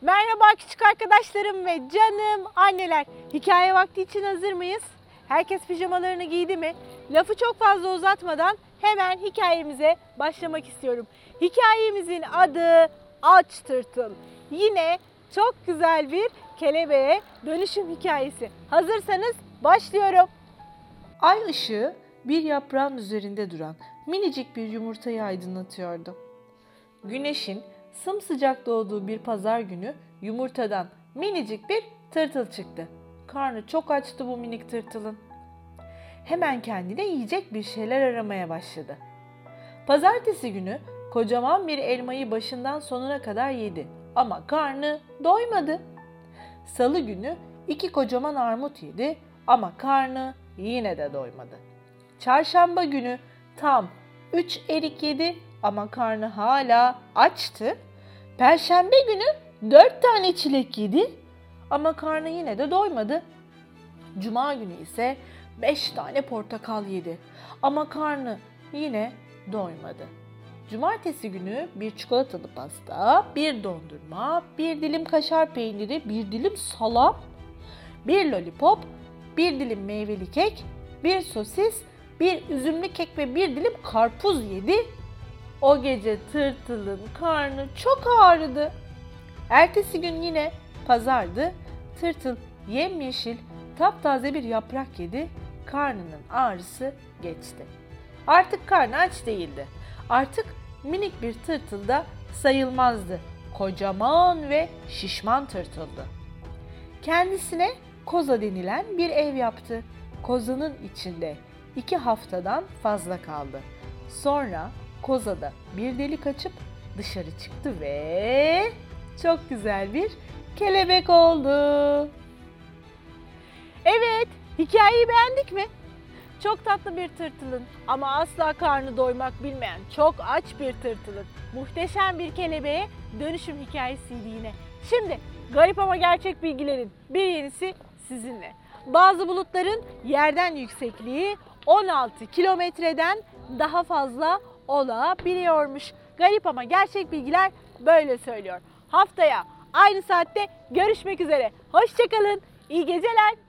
Merhaba küçük arkadaşlarım ve canım anneler. Hikaye vakti için hazır mıyız? Herkes pijamalarını giydi mi? Lafı çok fazla uzatmadan hemen hikayemize başlamak istiyorum. Hikayemizin adı Aç Tırtıl. Yine çok güzel bir kelebeğe dönüşüm hikayesi. Hazırsanız başlıyorum. Ay ışığı bir yaprağın üzerinde duran minicik bir yumurtayı aydınlatıyordu. Güneşin sımsıcak doğduğu bir pazar günü yumurtadan minicik bir tırtıl çıktı. Karnı çok açtı bu minik tırtılın. Hemen kendine yiyecek bir şeyler aramaya başladı. Pazartesi günü kocaman bir elmayı başından sonuna kadar yedi ama karnı doymadı. Salı günü iki kocaman armut yedi ama karnı yine de doymadı. Çarşamba günü tam 3 erik yedi ama karnı hala açtı. Perşembe günü 4 tane çilek yedi ama karnı yine de doymadı. Cuma günü ise 5 tane portakal yedi ama karnı yine doymadı. Cumartesi günü bir çikolatalı pasta, bir dondurma, bir dilim kaşar peyniri, bir dilim salam, bir lollipop, bir dilim meyveli kek, bir sosis, bir üzümlü kek ve bir dilim karpuz yedi. O gece tırtılın karnı çok ağrıdı. Ertesi gün yine pazardı. Tırtıl yemyeşil, taptaze bir yaprak yedi. Karnının ağrısı geçti. Artık karnı aç değildi. Artık minik bir tırtıl da sayılmazdı. Kocaman ve şişman tırtıldı. Kendisine koza denilen bir ev yaptı. Kozanın içinde iki haftadan fazla kaldı. Sonra kozada bir delik açıp dışarı çıktı ve çok güzel bir kelebek oldu. Evet, hikayeyi beğendik mi? Çok tatlı bir tırtılın ama asla karnı doymak bilmeyen çok aç bir tırtılın muhteşem bir kelebeğe dönüşüm hikayesiydi yine. Şimdi garip ama gerçek bilgilerin bir yenisi sizinle. Bazı bulutların yerden yüksekliği 16 kilometreden daha fazla olabiliyormuş. Garip ama gerçek bilgiler böyle söylüyor. Haftaya aynı saatte görüşmek üzere. Hoşçakalın. İyi geceler.